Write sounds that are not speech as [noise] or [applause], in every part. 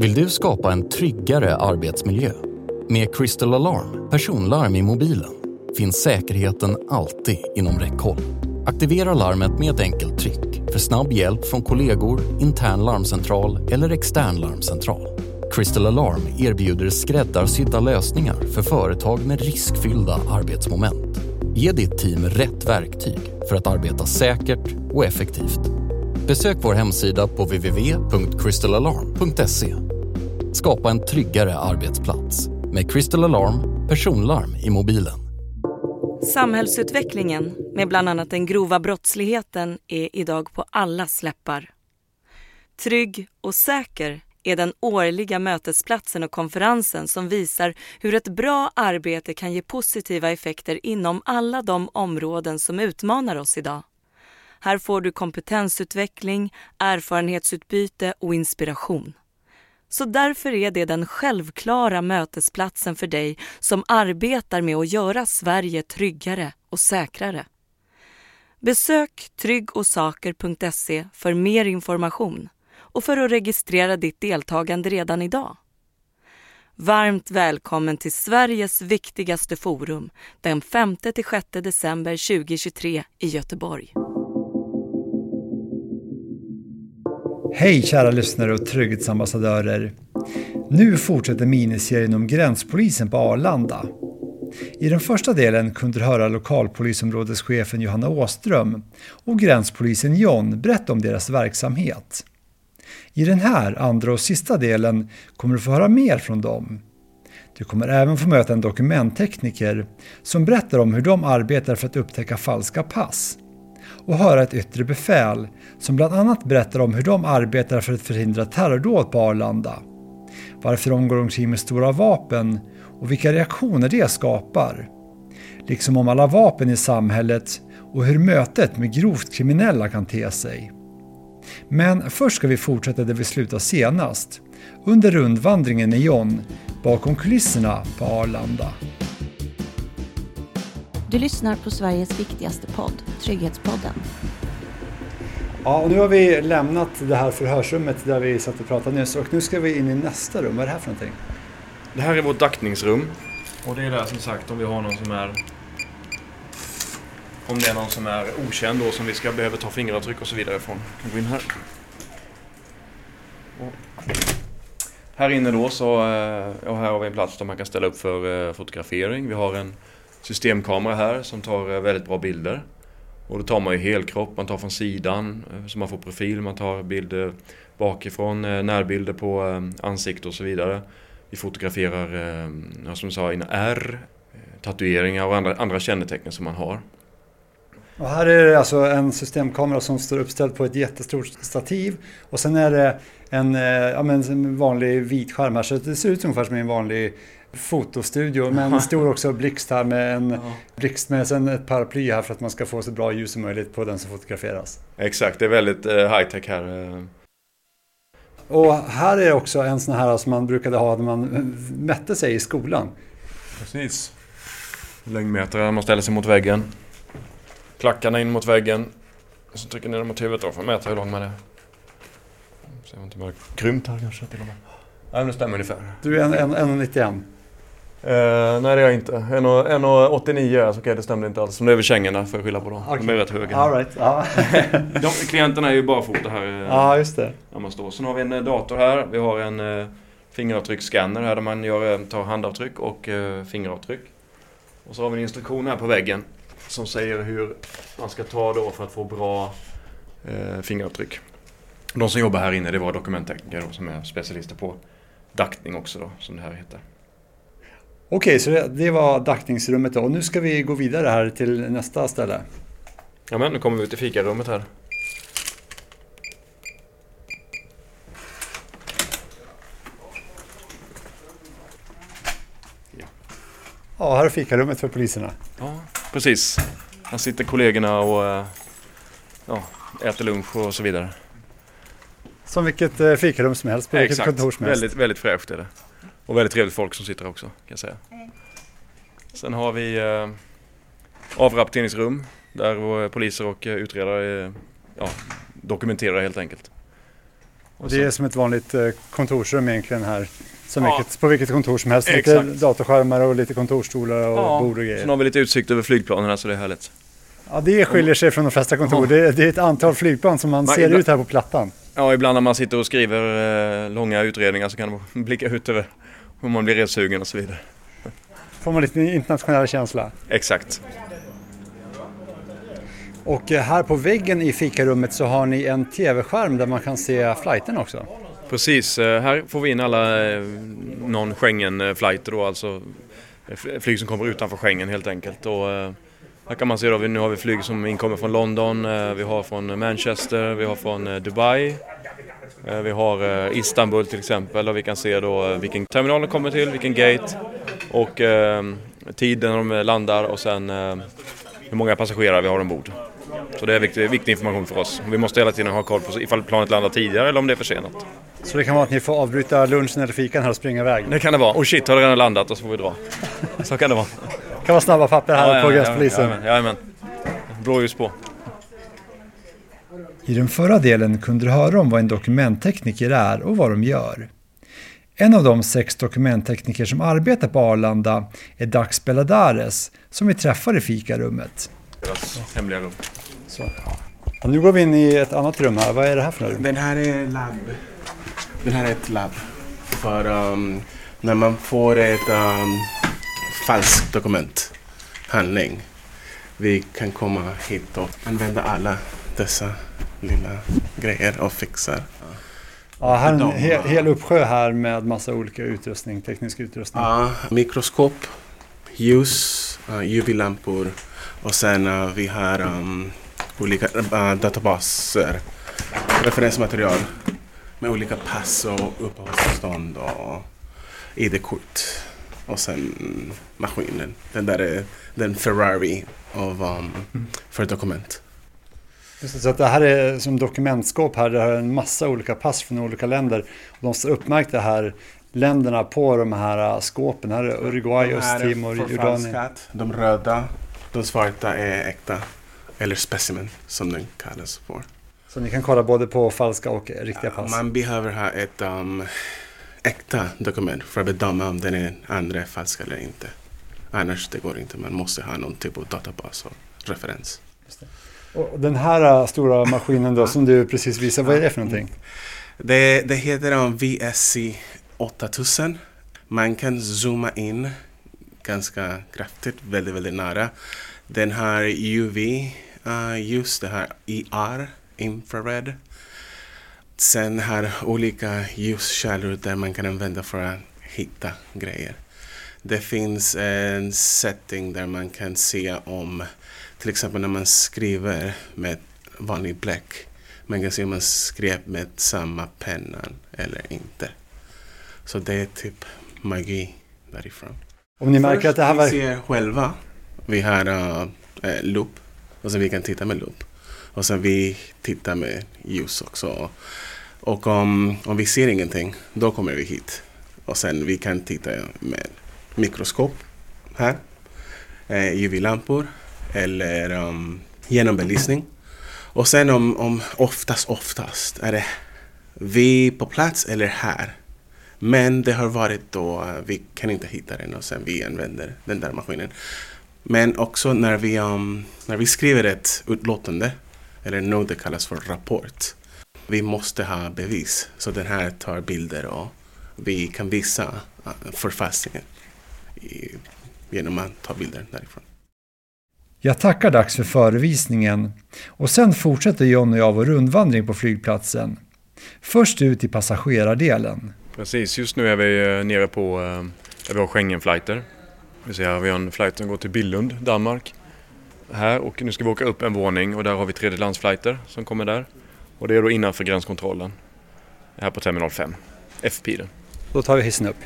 Vill du skapa en tryggare arbetsmiljö? Med Crystal Alarm, personlarm i mobilen, finns säkerheten alltid inom räckhåll. Aktivera larmet med ett enkelt tryck för snabb hjälp från kollegor, intern larmcentral eller extern larmcentral. Crystal Alarm erbjuder skräddarsydda lösningar för företag med riskfyllda arbetsmoment. Ge ditt team rätt verktyg för att arbeta säkert och effektivt. Besök vår hemsida på www.crystalalarm.se. Skapa en tryggare arbetsplats med Crystal Alarm personlarm i mobilen. Samhällsutvecklingen med bland annat den grova brottsligheten är idag på alla läppar. Trygg och säker är den årliga mötesplatsen och konferensen som visar hur ett bra arbete kan ge positiva effekter inom alla de områden som utmanar oss idag. Här får du kompetensutveckling, erfarenhetsutbyte och inspiration. Så därför är det den självklara mötesplatsen för dig som arbetar med att göra Sverige tryggare och säkrare. Besök tryggosaker.se för mer information och för att registrera ditt deltagande redan idag. Varmt välkommen till Sveriges viktigaste forum den 5-6 december 2023 i Göteborg. Hej kära lyssnare och trygghetsambassadörer. Nu fortsätter miniserien om gränspolisen på Arlanda. I den första delen kunde du höra lokalpolisområdeschefen Johanna Åström och gränspolisen John berätta om deras verksamhet. I den här andra och sista delen kommer du få höra mer från dem. Du kommer även få möta en dokumenttekniker som berättar om hur de arbetar för att upptäcka falska pass och höra ett yttre befäl som bland annat berättar om hur de arbetar för att förhindra terrordåd på Arlanda. Varför de går omkring med stora vapen och vilka reaktioner det skapar. Liksom om alla vapen i samhället och hur mötet med grovt kriminella kan te sig. Men först ska vi fortsätta där vi slutade senast, under rundvandringen med John bakom kulisserna på Arlanda. Du lyssnar på Sveriges viktigaste podd, Trygghetspodden. Ja, och nu har vi lämnat det här förhörsrummet där vi satt och pratade nyss och nu ska vi in i nästa rum. Vad är det här för någonting? Det här är vårt daktningsrum. Och det är där som sagt om vi har någon som är... Om det är någon som är okänd då som vi ska behöva ta fingeravtryck och så vidare från. Vi gå in här. Och här inne då så, eh, ja, här har vi en plats där man kan ställa upp för eh, fotografering. Vi har en systemkamera här som tar eh, väldigt bra bilder. Och då tar man ju helkropp, man tar från sidan eh, så man får profil, man tar bilder bakifrån, eh, närbilder på ansikte och så vidare. Vi fotograferar, som jag sa, in R, tatueringar och andra, andra kännetecken som man har. Och här är det alltså en systemkamera som står uppställd på ett jättestort stativ och sen är det en, ja, men en vanlig vit skärm här så det ser ut ungefär som en vanlig fotostudio men står också blixt här med en ja. blixt med sen ett paraply här för att man ska få så bra ljus som möjligt på den som fotograferas. Exakt, det är väldigt uh, high tech här. Eh. Och här är också en sån här som man brukade ha när man mätte sig i skolan. Precis. Längdmätare, man ställer sig mot väggen. Klackarna in mot väggen. Så trycker ner dem mot huvudet då för att mäta hur lång man är. Ser man inte bara krympt här kanske till och med. Nej, men det stämmer ungefär. Du är 1,91? Uh, nej det är jag inte. 1,89 alltså, okej det stämde inte alls. Men det är väl kängorna får jag skylla på då. Okay. De är rätt höga. All right. ja. [laughs] De, klienterna är ju barfota här. Eh, ja, just det. När man står. Sen har vi en eh, dator här. Vi har en uh, fingeravtrycksscanner här där man gör, tar handavtryck och uh, fingeravtryck. Och så har vi en instruktion här på väggen som säger hur man ska ta då för att få bra uh, fingeravtryck. De som jobbar här inne det var dokumenttekniker då, som är specialister på daktning också då, som det här heter. Okej, så det, var daktningsrummet då. Och nu ska vi gå vidare här till nästa ställe. Ja, men nu kommer vi ut i fikarummet här. Ja. här är fikarummet för poliserna. Ja, precis. Här sitter kollegorna och eh, ja, äter lunch och så vidare. Som vilket eh, fikarum som helst på vilket kontor som helst. Väldigt, väldigt fräscht är det. Och väldigt trevligt folk som sitter också kan jag säga. Sen har vi eh, avrapporteringsrum där poliser och eh, utredare eh, ja, dokumenterar helt enkelt. Och det är som ett vanligt eh, kontorsrum egentligen här. Som Ja. vilket, på vilket kontor som helst. Lite Exakt. datorskärmar och lite kontorsstolar och Ja, bord och grejer. Sen har vi lite utsikt över flygplanen så det är härligt. Ja, det skiljer sig från de flesta kontor. Det, det är ett antal flygplan som man Men ser ibland- ut här på plattan. Ja, ibland när man sitter och skriver eh, långa utredningar så kan man blicka ut över hur man blir ressugen och så vidare. Får man lite internationell känsla. Exakt. Och eh, här på väggen i fikarummet så har ni en tv-skärm där man kan se flighten också. Precis, eh, här får vi in alla eh, non-Schengen-flighter då, alltså fl- flyg som kommer utanför Schengen helt enkelt. Och, här kan man se då, nu har vi flyg som inkommer från London, vi har från Manchester, vi har från Dubai, vi har eh, Istanbul till exempel och vi kan se då eh, vilken terminal de kommer till, vilken gate och eh, tiden de landar och sen eh, hur många passagerare vi har ombord. Så det är viktig, viktig information för oss. Vi måste hela tiden ha koll på ifall planet landar tidigare eller om det är försenat. Så det kan vara att ni får avbryta lunchen eller fikan här och springa iväg. Det kan det vara. Och shit, har det redan landat och så får vi dra. Så kan det vara. Det [laughs] kan vara snabba papper här på gränspolisen. Jajamän, jajamän. Blåljus på. I den förra delen kunde du höra om vad en dokumenttekniker är och vad de gör. En av de sex dokumenttekniker som arbetar på Arlanda är Dax Beladares som vi träffar i fikarummet. Deras hemliga rum. Så. Ja, nu går vi in i ett annat rum här. Vad är det här för rum? Den här är labb. Den här är ett labb. För um, när man får ett um, falskt dokument, handling. Vi kan komma hit och använda alla dessa lilla grejer och fixar. Ja, här är en hel, hel uppsjö här med massa olika utrustning, teknisk utrustning. Ja, mikroskop, ljus, UV-lampor och sen vi har um, olika uh, databaser, referensmaterial med olika pass och uppehållstillstånd och ID-kort. Och sen maskinen. Den där är den Ferrari av, um, för dokument. Just Så att det här är som dokumentskåp här. Det här är en massa olika pass från olika länder. Och de står uppmärkta här länderna på de här äh, skåpen. Här är Uruguay, De här är Östtimor, Jordanien. De röda, de svarta är äkta. Eller specimen som den kallas för. Så ni kan kolla både på falska och riktiga pass. Man behöver ha ett um, äkta dokument för att bedöma om den är andra är falsk eller inte. Annars det går inte. Man måste ha någon typ av databas och referens. Och den här äh, stora maskinen då som du precis visade, vad är det för någonting? Det, det heter um, VSC 8000. Man kan zooma in ganska kraftigt, väldigt, väldigt nära. Den har UV-ljus, det har IR, infrared. Sen har olika ljuskällor där man kan använda för att hitta grejer. Det finns en setting där man kan se om, till exempel när man skriver med vanlig bläck, man kan se om man skrev med samma penna eller inte. Så det är typ magi därifrån. Om ni märker att det här vi var... ser själva. Vi har uh, loop och sen vi kan titta med loop. Och sen vi tittar med ljus också. Och om, om vi ser ingenting, då kommer vi hit. Och sen vi kan titta med mikroskop här. Eh, UV-lampor eller um, genombelysning. Och sen om, om oftast, oftast är det vi på plats eller här. Men det har varit då eh, vi kan inte hitta den och sen vi använder den där maskinen. Men också när vi, um, när vi skriver ett utlåtande, eller något det kallas för rapport. Vi måste ha bevis. Så den här tar bilder och vi kan visa eh, förfalskningen genom att ta bilder därifrån. Jag tackar Dax för förevisningen och sen fortsätter John och jag vår rundvandring på flygplatsen. Först ut i passagerardelen. Precis, just nu är vi eh, nere på eh, där vi har Schengen-flighter. Vi ser här, vi har en flight som går till Billund, Danmark. Här och nu ska vi åka upp en våning och där har vi tredjelandsflighter som kommer där. Och det är då innanför gränskontrollen. Här på terminal 5, FP det. Då tar vi hissen upp.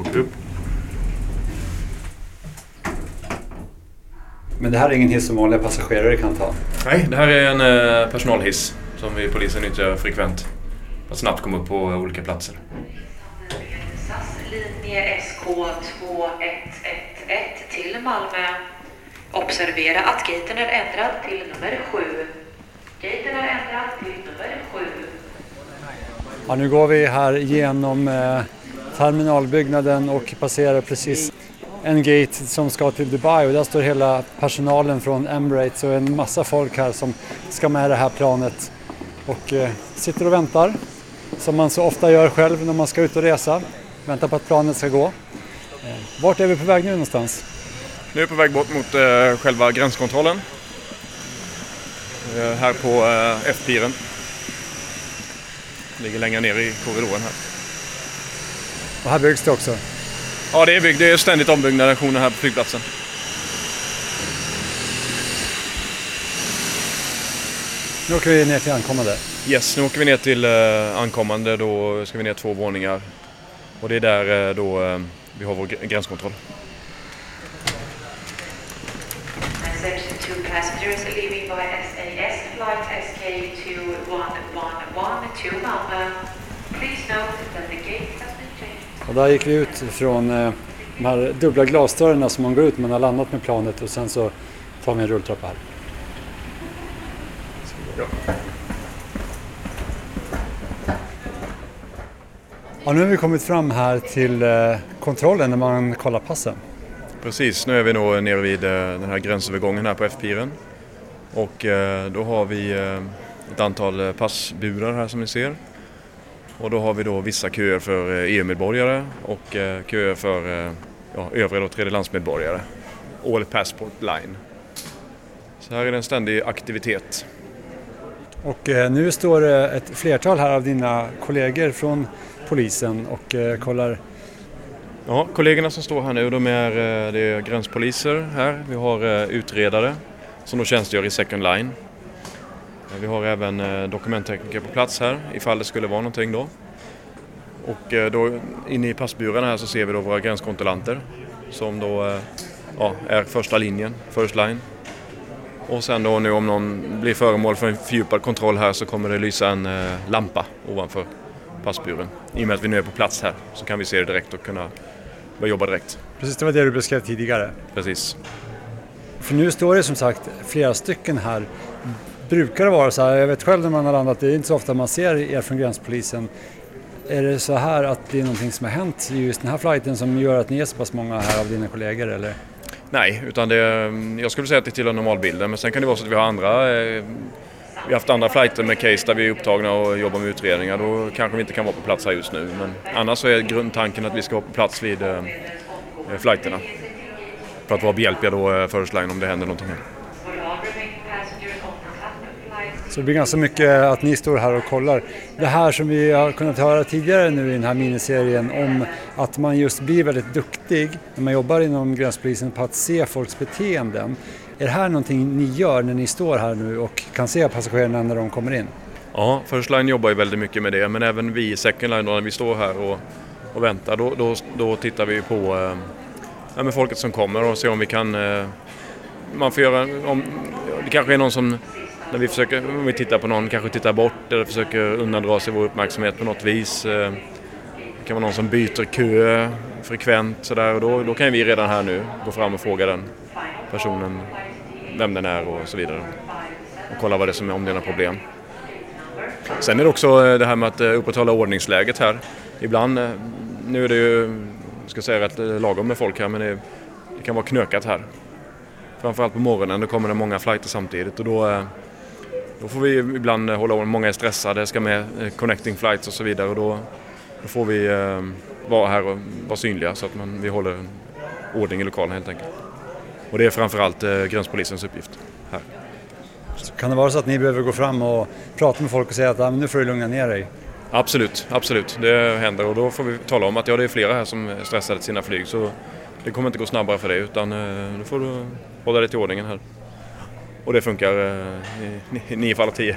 Åker upp. Men det här är ingen hiss som vanliga passagerare kan ta. Nej, det här är en eh, personalhiss som vi polisen nyttjar frekvent. För att snabbt komma upp på olika platser. SAS linje SK2111 till Malmö. Observera att gaten är ändrad till nummer 7. Gaten är ändrad till nummer 7. Ja, nu går vi här genom eh, terminalbyggnaden och passerar precis en gate som ska till Dubai och där står hela personalen från Emirates och en massa folk här som ska med det här planet och eh, sitter och väntar som man så ofta gör själv när man ska ut och resa. Väntar på att planet ska gå. Eh, vart är vi på väg nu någonstans? Nu är vi på väg bort mot eh, själva gränskontrollen. Eh, här på eh, F-piren. Ligger längre ner i korridoren här. Och här byggs det också. Ja, det är byggt. Det är ständigt ombyggnationer här på flygplatsen. Nu åker vi ner till ankommande. Yes, nu åker vi ner till eh, ankommande. Då ska vi ner två våningar. Och det är där eh, då eh, vi har vår gr- gränskontroll. Section 2 passengers leaving by SAS flight SK2111 to Malmö. Please note that the gate has. Och där gick vi ut från eh, de här dubbla glasdörrarna som man går ut när man har landat med planet och sen så tar vi en rulltrappa här. Ja, nu har vi kommit fram här till eh, kontrollen när man kollar passen. Precis, nu är vi nog nere vid eh, den här gränsövergången här på F-piren. Och eh, då har vi eh, ett antal eh, passburar här som ni ser. Och då har vi då vissa köer för eh, EU-medborgare och eh, köer för eh, ja, övriga tredjelandsmedborgare. All Passport Line. Så här är det en ständig aktivitet. Och nu står ett flertal här av dina kollegor från polisen och kollar. Ja, kollegorna som står här nu de är, det är gränspoliser här. Vi har utredare som då tjänstgör i second line. Eh, Vi har även eh, dokumenttekniker på plats här ifall det skulle vara någonting då. Och eh, då inne i passburarna här så ser vi då våra gränskontrollanter som då ja, är första linjen, first line. Och sen då nu om någon blir föremål för en fördjupad kontroll här så kommer det lysa en lampa ovanför passburen. I och med att vi nu är på plats här så kan vi se det direkt och kunna börja jobba direkt. Precis, det var det du beskrev tidigare. Precis. För nu står det som sagt flera stycken här. Brukar det vara så här, jag vet själv när man har landat, det är inte så ofta man ser er från gränspolisen. Är det så här att det är någonting som har hänt just den här flighten som gör att ni är så pass många här av dina kollegor eller? Nej, utan det, jag skulle säga att det tillhör normalbilden men sen kan det vara så att vi har andra eh, vi har haft andra flighter med case där vi är upptagna och jobbar med utredningar. Då kanske vi inte kan vara på plats här just nu. Men annars så är grundtanken att vi ska vara på plats vid eh, flighterna. För att vara behjälpliga då eh, First Line om det händer någonting här. Så det blir ganska mycket att ni står här och kollar. Det här som vi har kunnat höra tidigare nu i den här miniserien om att man just blir väldigt duktig när man jobbar inom gränspolisen på att se folks beteenden. Är det här någonting ni gör när ni står här nu och kan se passagerarna när de kommer in? Ja, First Line jobbar ju väldigt mycket med det men även vi i Second Line då, när vi står här och, och väntar då, då, då tittar vi på eh, ja, med folket som kommer och ser om vi kan eh, man får göra, om, det kanske är någon som när vi försöker, om vi tittar på någon, kanske tittar bort eller försöker undandra sig vår uppmärksamhet på något vis. Eh, det kan vara någon som byter kö frekvent sådär och då, då kan vi redan här nu gå fram och fråga den personen vem den är och så vidare. Och kolla vad det är som är om det är några problem. Sen är det också eh, det här med att eh, upprätthålla ordningsläget här. Ibland, nu är det ju, jag ska säga rätt lagom med folk här men det, det kan vara knökat här. Framförallt på morgonen, då kommer det många flighter samtidigt och då, eh, då får vi ibland eh, hålla ordning. Många är stressade, ska med eh, connecting flights och så vidare och då, då får vi vara här och vara synliga så att man, vi håller ordning i lokalen helt enkelt. Och det är framförallt gränspolisens uppgift här. Så kan det vara så att ni behöver gå fram och prata med folk och säga att ah, nu får du lugna ner dig? Absolut, absolut. Det händer och då får vi tala om att ja, det är flera här som stressade till sina flyg så det kommer inte gå snabbare för det utan eh, då får du hålla dig till ordningen här. Och det funkar eh, i nio fall av tio.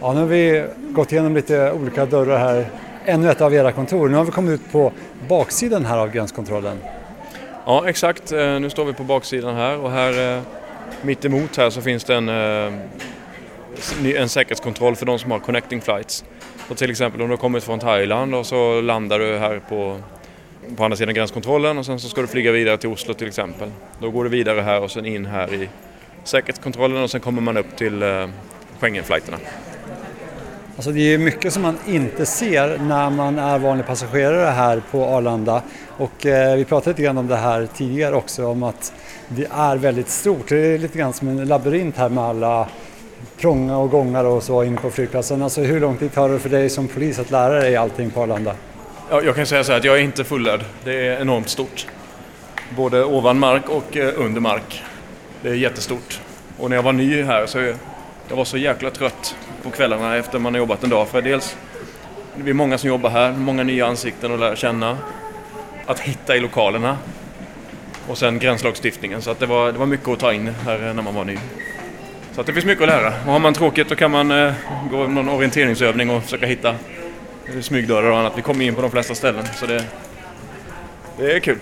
Ja, nu har vi gått igenom lite olika dörrar här. Ännu ett av era kontor. Nu har vi kommit ut på baksidan här av gränskontrollen. Ja, exakt. Eh, Nu står vi på baksidan här och här mitt emot här så finns det en, en säkerhetskontroll för de som har connecting flights. Och till exempel om du har kommit från Thailand och så landar du här på, på andra sidan gränskontrollen och sen så ska du flyga vidare till Oslo till exempel. Då går du vidare här och sen in här i säkerhetskontrollen och sen kommer man upp till eh, Schengenflighterna. Alltså det är mycket som man inte ser när man är vanlig passagerare här på Arlanda. Och eh, vi pratade lite grann om det här tidigare också, om att det är väldigt stort. Det är lite grann som en labyrint här med alla krånga och gångar och så inne på flygplatsen. Alltså hur lång tid tar det för dig som polis att lära dig allting på Arlanda? Ja, jag kan säga så här att jag är inte fullärd. Det är enormt stort. Både ovan mark och eh, under mark. Det är jättestort. Och när jag var ny här så jag var så jäkla trött på kvällarna efter man har jobbat en dag. För dels, det är många som jobbar här, många nya ansikten att lära känna. Att hitta i lokalerna. Och sen gränslagstiftningen. Så att det, var, det var mycket att ta in här när man var ny. Så att det finns mycket att lära. Och har man tråkigt då kan man eh, gå någon orienteringsövning och försöka hitta eh, smygdörrar och annat. Vi kommer in på de flesta ställen. Så det, det är kul.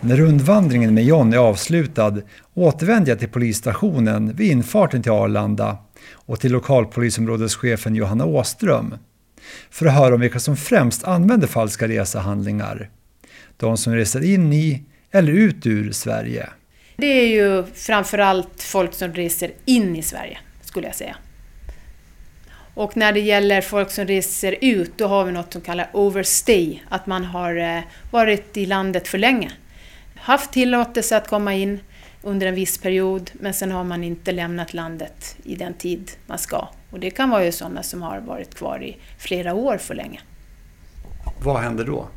När rundvandringen med John är avslutad återvänder jag till polisstationen vid infarten till Arlanda och till lokalpolisområdeschefen Johanna Åström för att höra om vilka som främst använder falska resehandlingar. De som reser in i eller ut ur Sverige. Det är ju framförallt folk som reser in i Sverige, skulle jag säga. Och när det gäller folk som reser ut, då har vi något som kallas overstay, att man har eh, varit i landet för länge haft tillåtelse att komma in under en viss period men sen har man inte lämnat landet i den tid man ska. Och det kan vara ju sådana som har varit kvar i flera år för länge. Vad händer då?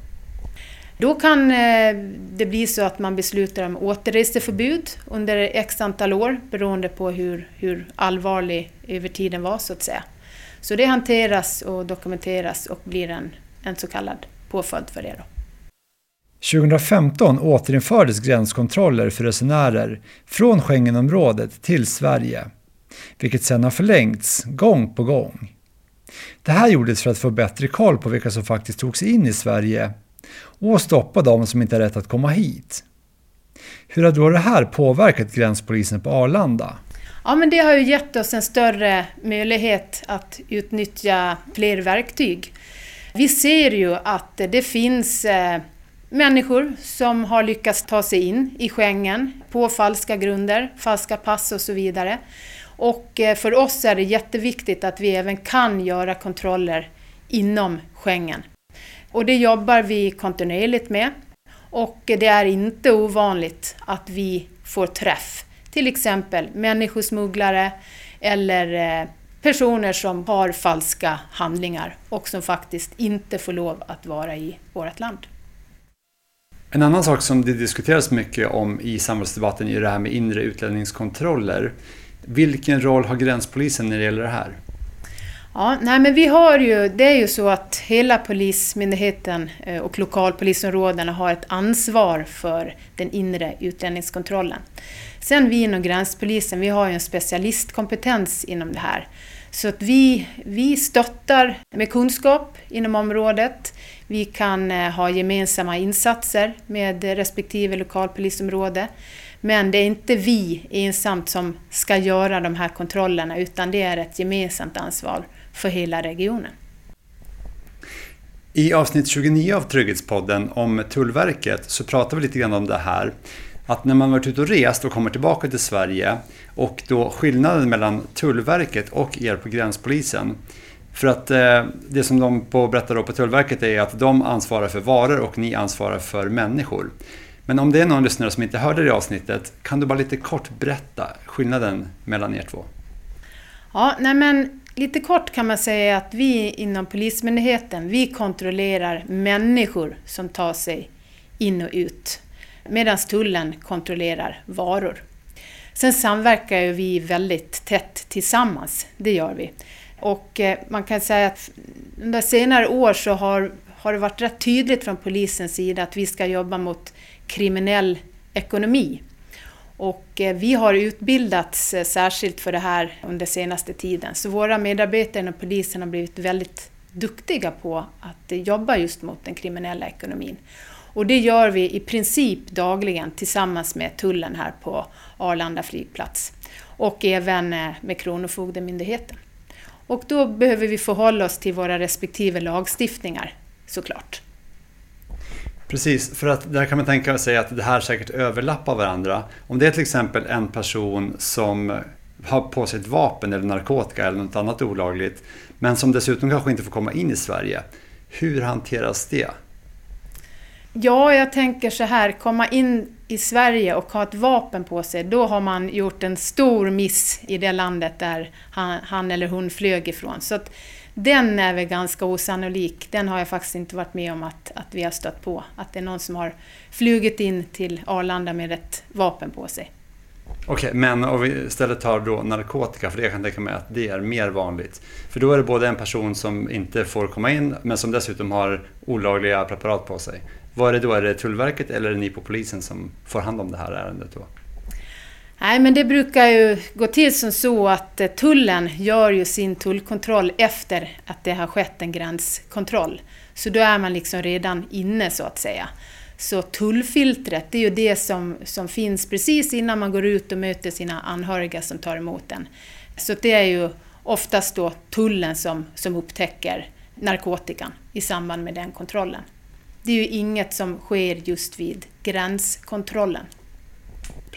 Då kan eh, det bli så att man beslutar om återreseförbud under x antal år beroende på hur, hur allvarlig övertiden var så att säga. Så det hanteras och dokumenteras och blir en, en så kallad påföljd för det. Då. 2015 återinfördes gränskontroller för resenärer från Schengenområdet till Sverige, vilket sedan har förlängts gång på gång. Det här gjordes för att få bättre koll på vilka som faktiskt tog sig in i Sverige och stoppa de som inte har rätt att komma hit. Hur har då det här påverkat gränspolisen på Arlanda? Ja, men det har ju gett oss en större möjlighet att utnyttja fler verktyg. Vi ser ju att det finns eh, människor som har lyckats ta sig in i Schengen på falska grunder, falska pass och så vidare. Och eh, för oss är det jätteviktigt att vi även kan göra kontroller inom Schengen. Och det jobbar vi kontinuerligt med. Och det är inte ovanligt att vi får träff, till exempel människosmugglare eller eh, personer som har falska handlingar och som faktiskt inte får lov att vara i vårt land. En annan sak som det diskuteras mycket om i samhällsdebatten är det här med inre utlänningskontroller. Vilken roll har gränspolisen när det gäller det här? Ja, nej men vi har ju, det är ju så att hela Polismyndigheten eh, och lokalpolisområdena har ett ansvar för den inre utlänningskontrollen. Sen vi inom gränspolisen, vi har ju en specialistkompetens inom det här. Så att vi, vi stöttar med kunskap inom området. Vi kan eh, ha gemensamma insatser med respektive lokalpolisområde. Men det är inte vi ensamt som ska göra de här kontrollerna utan det är ett gemensamt ansvar för hela regionen. I avsnitt 29 av Trygghetspodden om Tullverket så pratar vi lite grann om det här. Att när man varit ute och rest och kommer tillbaka till Sverige och då skillnaden mellan Tullverket och er på gränspolisen för att eh, det som de på, berättar då på Tullverket är att de ansvarar för varor och ni ansvarar för människor. Men om det är någon lyssnare som inte hörde det avsnittet, kan du bara lite kort berätta skillnaden mellan er två? Ja, nej men lite kort kan man säga att vi inom Polismyndigheten, vi kontrollerar människor som tar sig in och ut. Medan tullen kontrollerar varor. Sen samverkar ju vi väldigt tätt tillsammans, det gör vi. Och eh, man kan säga att under senare år så har, har det varit rätt tydligt från polisens sida att vi ska jobba mot kriminell ekonomi. Och eh, vi har utbildats eh, särskilt för det här under senaste tiden. Så våra medarbetare inom polisen har blivit väldigt duktiga på att eh, jobba just mot den kriminella ekonomin. Och det gör vi i princip dagligen tillsammans med tullen här på Arlanda flygplats. Och även med Kronofogdemyndigheten. Och då behöver vi förhålla oss till våra respektive lagstiftningar såklart. Precis, för att där kan man tänka sig att det här säkert överlappar varandra. Om det är till exempel en person som har på sig ett vapen eller narkotika eller något annat olagligt men som dessutom kanske inte får komma in i Sverige. Hur hanteras det? Ja, jag tänker så här, komma in i Sverige och ha ett vapen på sig, då har man gjort en stor miss i det landet där han, han eller hon flög ifrån. Så att den är väl ganska osannolik. Den har jag faktiskt inte varit med om att, att vi har stött på. Att det är någon som har flugit in till Arlanda med ett vapen på sig. Okej, okay, men om vi istället tar då narkotika, för det jag kan tänka mig att det är mer vanligt. För då är det både en person som inte får komma in, men som dessutom har olagliga preparat på sig. Vad är det då? Är det Tullverket eller är det ni på polisen som får hand om det här ärendet då? Nej, men det brukar ju gå till som så att eh, tullen gör ju sin tullkontroll efter att det har skett en gränskontroll. Så då är man liksom redan inne så att säga. Så tullfiltret, det är ju det som, som finns precis innan man går ut och möter sina anhöriga som tar emot en. Så det är ju oftast då tullen som, som upptäcker narkotikan i samband med den kontrollen. Det är ju inget som sker just vid gränskontrollen.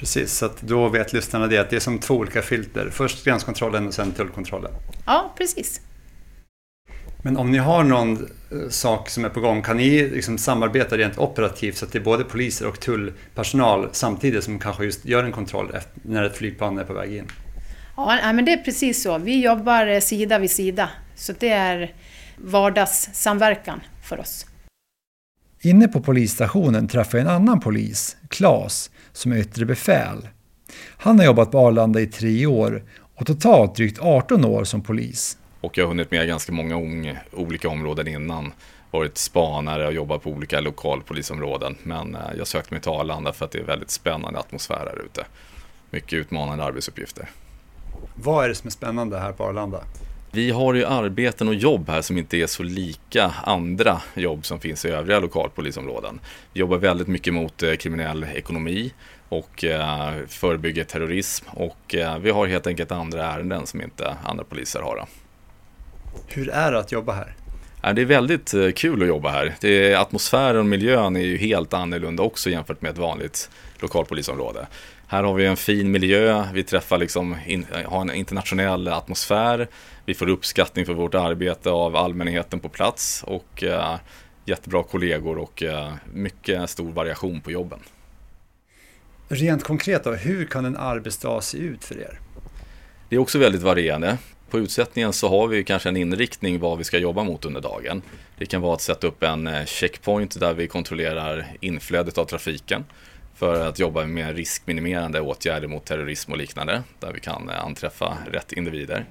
Precis, så då vet lyssnarna det att det är som två olika filter. Först gränskontrollen och sen tullkontrollen. Ja, precis. Men om ni har någon eh, sak som är på gång, kan ni liksom samarbeta rent operativt så att det är både poliser och tullpersonal samtidigt som kanske just gör en kontroll när ett flygplan är på väg in? Ja, men det är precis så. Vi jobbar eh, sida vid sida. Så det är vardagssamverkan för oss. Inne på polisstationen träffar jag en annan polis, Klas, som är yttre befäl. Han har jobbat på Arlanda i tre år och totalt drygt 18 år som polis. Och jag har hunnit med ganska många olika områden innan. Varit spanare och jobbat på olika lokalpolisområden. Men eh, jag sökte mig till Arlanda för att det är väldigt spännande atmosfär här ute. Mycket utmanande arbetsuppgifter. Vad är det som är spännande här på Arlanda? Vi har ju arbeten och jobb här som inte är så lika andra jobb som finns i övriga lokalpolisområden. Vi jobbar väldigt mycket mot eh, kriminell ekonomi och eh, förebygger terrorism och vi har helt enkelt andra ärenden som inte andra poliser har. Hur är det att jobba här? Det är väldigt eh, kul att jobba här. Det är, atmosfären och miljön är ju helt annorlunda också jämfört med ett vanligt lokalpolisområde. Här har vi en fin miljö, vi träffar liksom, in, har en internationell atmosfär, vi får uppskattning för vårt arbete av allmänheten på plats och uh, jättebra kollegor och uh, mycket stor variation på jobben. Rent konkret då, hur kan en arbetsdag se ut för er? Det är också väldigt varierande. På utsättningen så har vi kanske en inriktning vad vi ska jobba mot under dagen. Det kan vara att sätta upp en eh, checkpoint där vi kontrollerar inflödet av trafiken för att jobba med riskminimerande åtgärder mot terrorism och liknande där vi kan eh, anträffa rätt individer.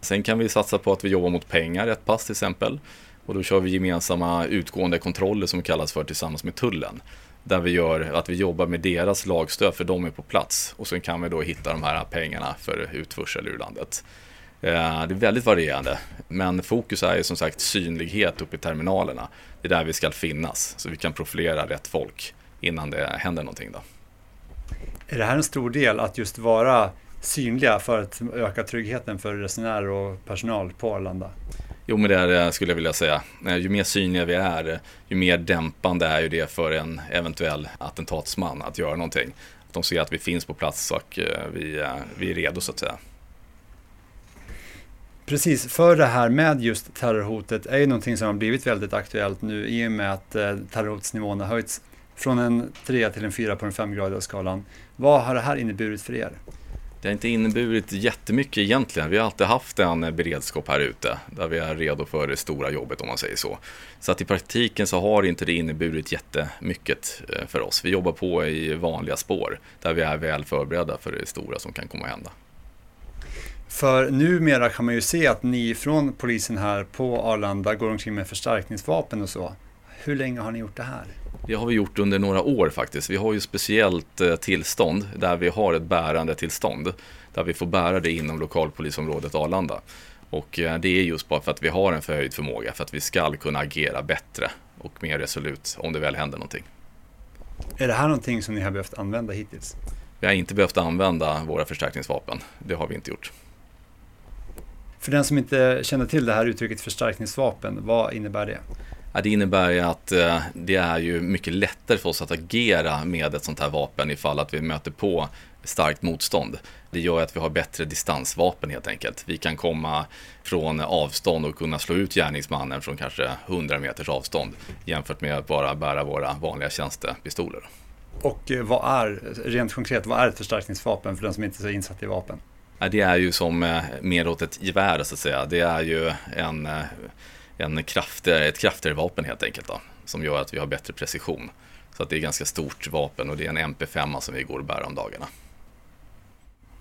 Sen kan vi satsa på att vi jobbar mot pengar ett pass till exempel och då kör vi gemensamma utgående kontroller som kallas för tillsammans med tullen där vi gör att vi jobbar med deras lagstöd för de är på plats och sen kan vi då hitta de här pengarna för utförsel ur landet. Eh, det är väldigt varierande, men fokus är ju som sagt synlighet uppe i terminalerna. Det är där vi ska finnas, så vi kan profilera rätt folk innan det händer någonting. Då. Är det här en stor del, att just vara synliga för att öka tryggheten för resenärer och personal på Arlanda? Jo, men det är, skulle jag vilja säga. Eh, ju mer synliga vi är, ju mer dämpande är ju det för en eventuell attentatsman att göra någonting. Att de ser att vi finns på plats och eh, vi, vi är redo så att säga. Precis, för det här med just terrorhotet är ju någonting som har blivit väldigt aktuellt nu i och med att eh, terrorhotsnivån har höjts från en 3 till en 4 på den 5-gradiga skalan. Vad har det här inneburit för er? Det har inte inneburit jättemycket egentligen. Vi har alltid haft en beredskap här ute där vi är redo för det stora jobbet om man säger så. Så att i praktiken så har inte det inneburit jättemycket eh, för oss. Vi jobbar på i vanliga spår där vi är väl förberedda för det stora som kan komma att hända. För numera kan man ju se att ni från polisen här på Arlanda går omkring med förstärkningsvapen och så. Hur länge har ni gjort det här? Det har vi gjort under några år faktiskt. Vi har ju speciellt eh, tillstånd där vi har ett bärande tillstånd. Där vi får bära det inom lokalpolisområdet Arlanda. Och eh, det är just bara för att vi har en förhöjd förmåga för att vi ska kunna agera bättre och mer resolut om det väl händer någonting. Är det här någonting som ni har behövt använda hittills? Vi har inte behövt använda våra förstärkningsvapen. Det har vi inte gjort. För den som inte känner till det här uttrycket förstärkningsvapen, vad innebär det? Ja, det innebär ju att eh, det är ju mycket lättare för oss att agera med ett sånt här vapen ifall att vi möter på starkt motstånd. Det gör att vi har bättre distansvapen helt enkelt. Vi kan komma från avstånd och kunna slå ut gärningsmannen från kanske 100 meters avstånd jämfört med att bara bära våra vanliga tjänstepistoler. Och eh, vad är, rent konkret, vad är ett förstärkningsvapen för den som inte är så insatt i vapen? Det är ju som eh, mer åt ett gevär så att säga. Det är ju en, en kraftigare, ett kraftigare vapen helt enkelt då, som gör att vi har bättre precision. Så att det är ett ganska stort vapen och det är en MP5 som vi går och bär om dagarna.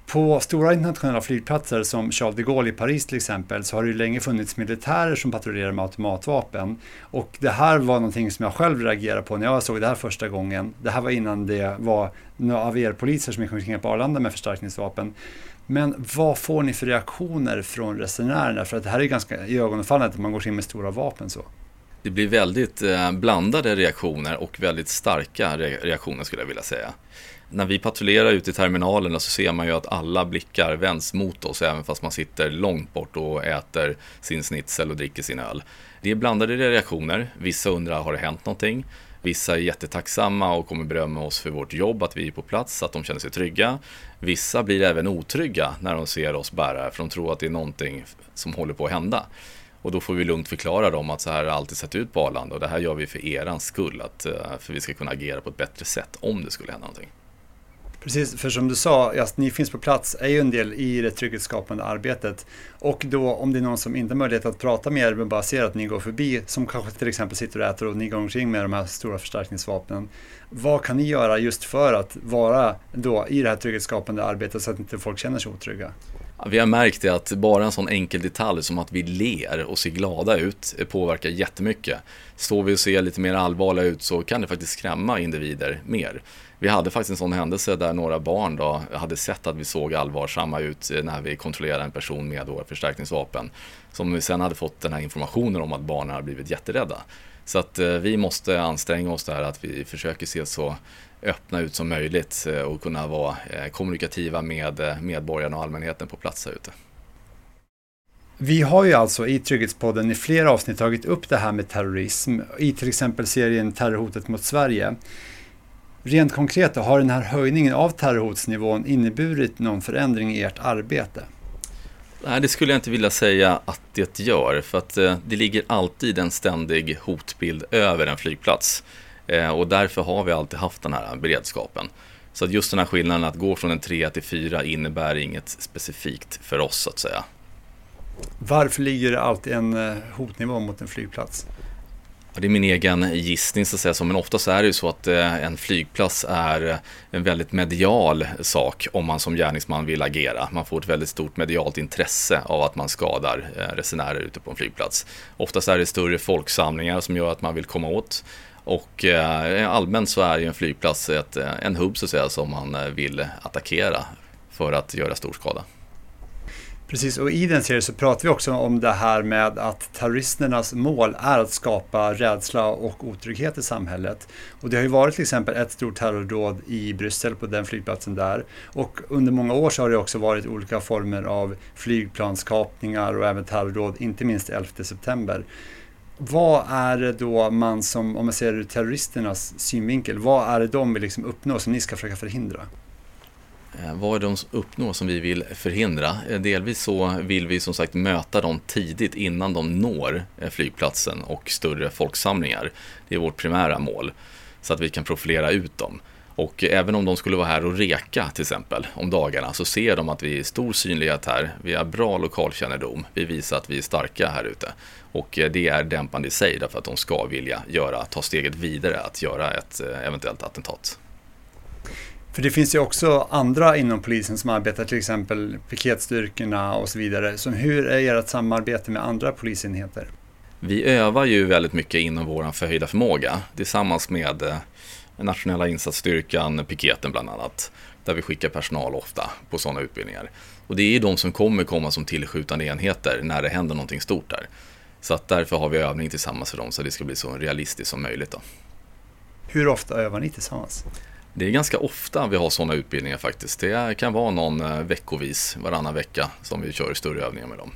På stora internationella flygplatser som Charles de Gaulle i Paris till exempel så har det ju länge funnits militärer som patrullerar med automatvapen. Och det här var någonting som jag själv reagerade på när jag såg det här första gången. Det här var innan det var några av er poliser som gick omkring på Arlanda med förstärkningsvapen. Men vad får ni för reaktioner från resenärerna? För att det här är ganska iögonfallande att man går in med stora vapen så. Det blir väldigt eh, blandade reaktioner och väldigt starka reaktioner skulle jag vilja säga när vi patrullerar ute i terminalerna så ser man ju att alla blickar vänds mot oss även fast man sitter långt bort och äter sin snitsel och dricker sin öl. Det är blandade reaktioner. Vissa undrar, har det hänt någonting? Vissa är jättetacksamma och kommer berömma oss för vårt jobb, att vi är på plats, att de känner sig trygga. Vissa blir även otrygga när de ser oss bära, för de tror att det är någonting som håller på att hända. Och då får vi lugnt förklara dem att så här har det alltid sett ut på Arlanda och det här gör vi för erans skull, att, eh, för vi ska kunna agera på ett bättre sätt om det skulle hända någonting. Precis, för som du sa, att ni finns på plats är ju en del i det trygghetsskapande arbetet. Och då om det är någon som inte har möjlighet att prata med er men bara ser att ni går förbi, som kanske till exempel sitter och äter och ni går omkring med de här stora förstärkningsvapnen. Vad kan ni göra just för att vara då i det här trygghetsskapande arbetet så att inte folk känner sig otrygga? Vi har märkt det att bara en sån enkel detalj som att vi ler och ser glada ut påverkar jättemycket. Står vi och ser lite mer allvarliga ut så kan det faktiskt skrämma individer mer. Vi hade faktiskt en sån händelse där några barn då hade sett att vi såg allvarsamma ut när vi kontrollerade en person med våra förstärkningsvapen. Som vi sen hade fått den här informationen om att barnen hade blivit jätterädda. Så att eh, vi måste anstränga oss där att vi försöker se så öppna ut som möjligt eh, och kunna vara eh, kommunikativa med medborgarna och allmänheten på plats här ute. Vi har ju alltså i Trygghetspodden i flera avsnitt tagit upp det här med terrorism i till exempel serien Terrorhotet mot Sverige. Rent konkret, har den här höjningen av terrorhotsnivån inneburit någon förändring i ert arbete? Nej, det skulle jag inte vilja säga att det gör, för att eh, det ligger alltid en ständig hotbild över en flygplats. Eh, och därför har vi alltid haft den här beredskapen. Så att just den här skillnaden att gå från en 3 till 4 innebär inget specifikt för oss, så att säga. Varför ligger det alltid en eh, hotnivå mot en flygplats? Det är min egen gissning så att säga, men oftast är det ju så att eh, en flygplats är en väldigt medial sak om man som gärningsman vill agera. Man får ett väldigt stort medialt intresse av att man skadar eh, resenärer ute på en flygplats. Oftast är det större folksamlingar som gör att man vill komma åt. Och eh, allmänt så är ju en flygplats ett, en hubb så att säga som man vill attackera för att göra stor skada. Precis, och i den serien så pratar vi också om det här med att terroristernas mål är att skapa rädsla och otrygghet i samhället. Och det har ju varit till exempel ett stort terrordåd i Bryssel på den flygplatsen där. Och under många år så har det också varit olika former av flygplanskapningar och även terrordåd, inte minst 11 september. Vad är det då man som, om man ser det ur terroristernas synvinkel, vad är det de vill liksom uppnå som ni ska försöka förhindra? Eh, vad är de uppnår som vi vill förhindra? Eh, delvis så vill vi som sagt möta dem tidigt innan de når eh, flygplatsen och större folksamlingar. Det är vårt primära mål. Så att vi kan profilera ut dem. Och även om de skulle vara här och reka till exempel om dagarna så ser de att vi är stor synlighet här. Vi har bra lokalkännedom. Vi visar att vi är starka här ute. Och det är dämpande i sig därför att de ska vilja göra, ta steget vidare att göra ett eventuellt attentat. För det finns ju också andra inom polisen som arbetar, till exempel piketstyrkorna och så vidare. Så hur är ert samarbete med andra polisenheter? Vi övar ju väldigt mycket inom vår förhöjda förmåga tillsammans med eh, nationella insatsstyrkan, piketen bland annat. Där vi skickar personal ofta på sådana utbildningar. Och det är ju de som kommer komma som tillskjutande enheter när det händer någonting stort där. Så att därför har vi övning tillsammans för dem så det ska bli så realistiskt som möjligt. Då. Hur ofta övar ni tillsammans? Det är ganska ofta vi har sådana utbildningar faktiskt. Det kan vara någon eh, veckovis, varannan vecka, som vi kör större övningar med dem.